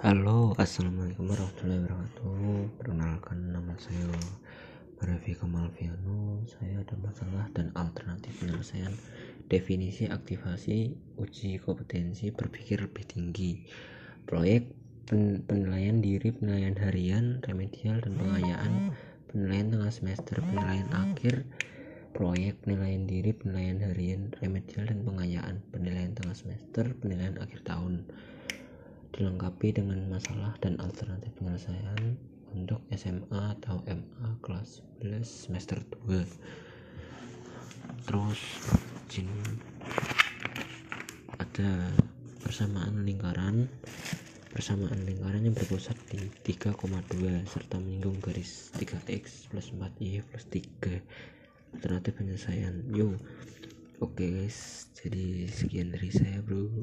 Halo, assalamualaikum warahmatullahi wabarakatuh. Perkenalkan nama saya Marafi Kamalviano. Saya ada masalah dan alternatif penyelesaian definisi aktivasi uji kompetensi berpikir lebih tinggi. Proyek pen penilaian diri, penilaian harian, remedial dan pengayaan, penilaian tengah semester, penilaian akhir, proyek penilaian diri, penilaian harian, remedial dan pengayaan, penilaian tengah semester, penilaian akhir tahun dilengkapi dengan masalah dan alternatif penyelesaian untuk SMA atau MA kelas 11 semester 2 terus jin ada persamaan lingkaran. Persamaan lingkaran yang berpusat di 3,2 serta menyinggung garis 3x plus 4y plus 3 alternatif penyelesaian. Yuk oke okay guys. Jadi sekian dari saya bro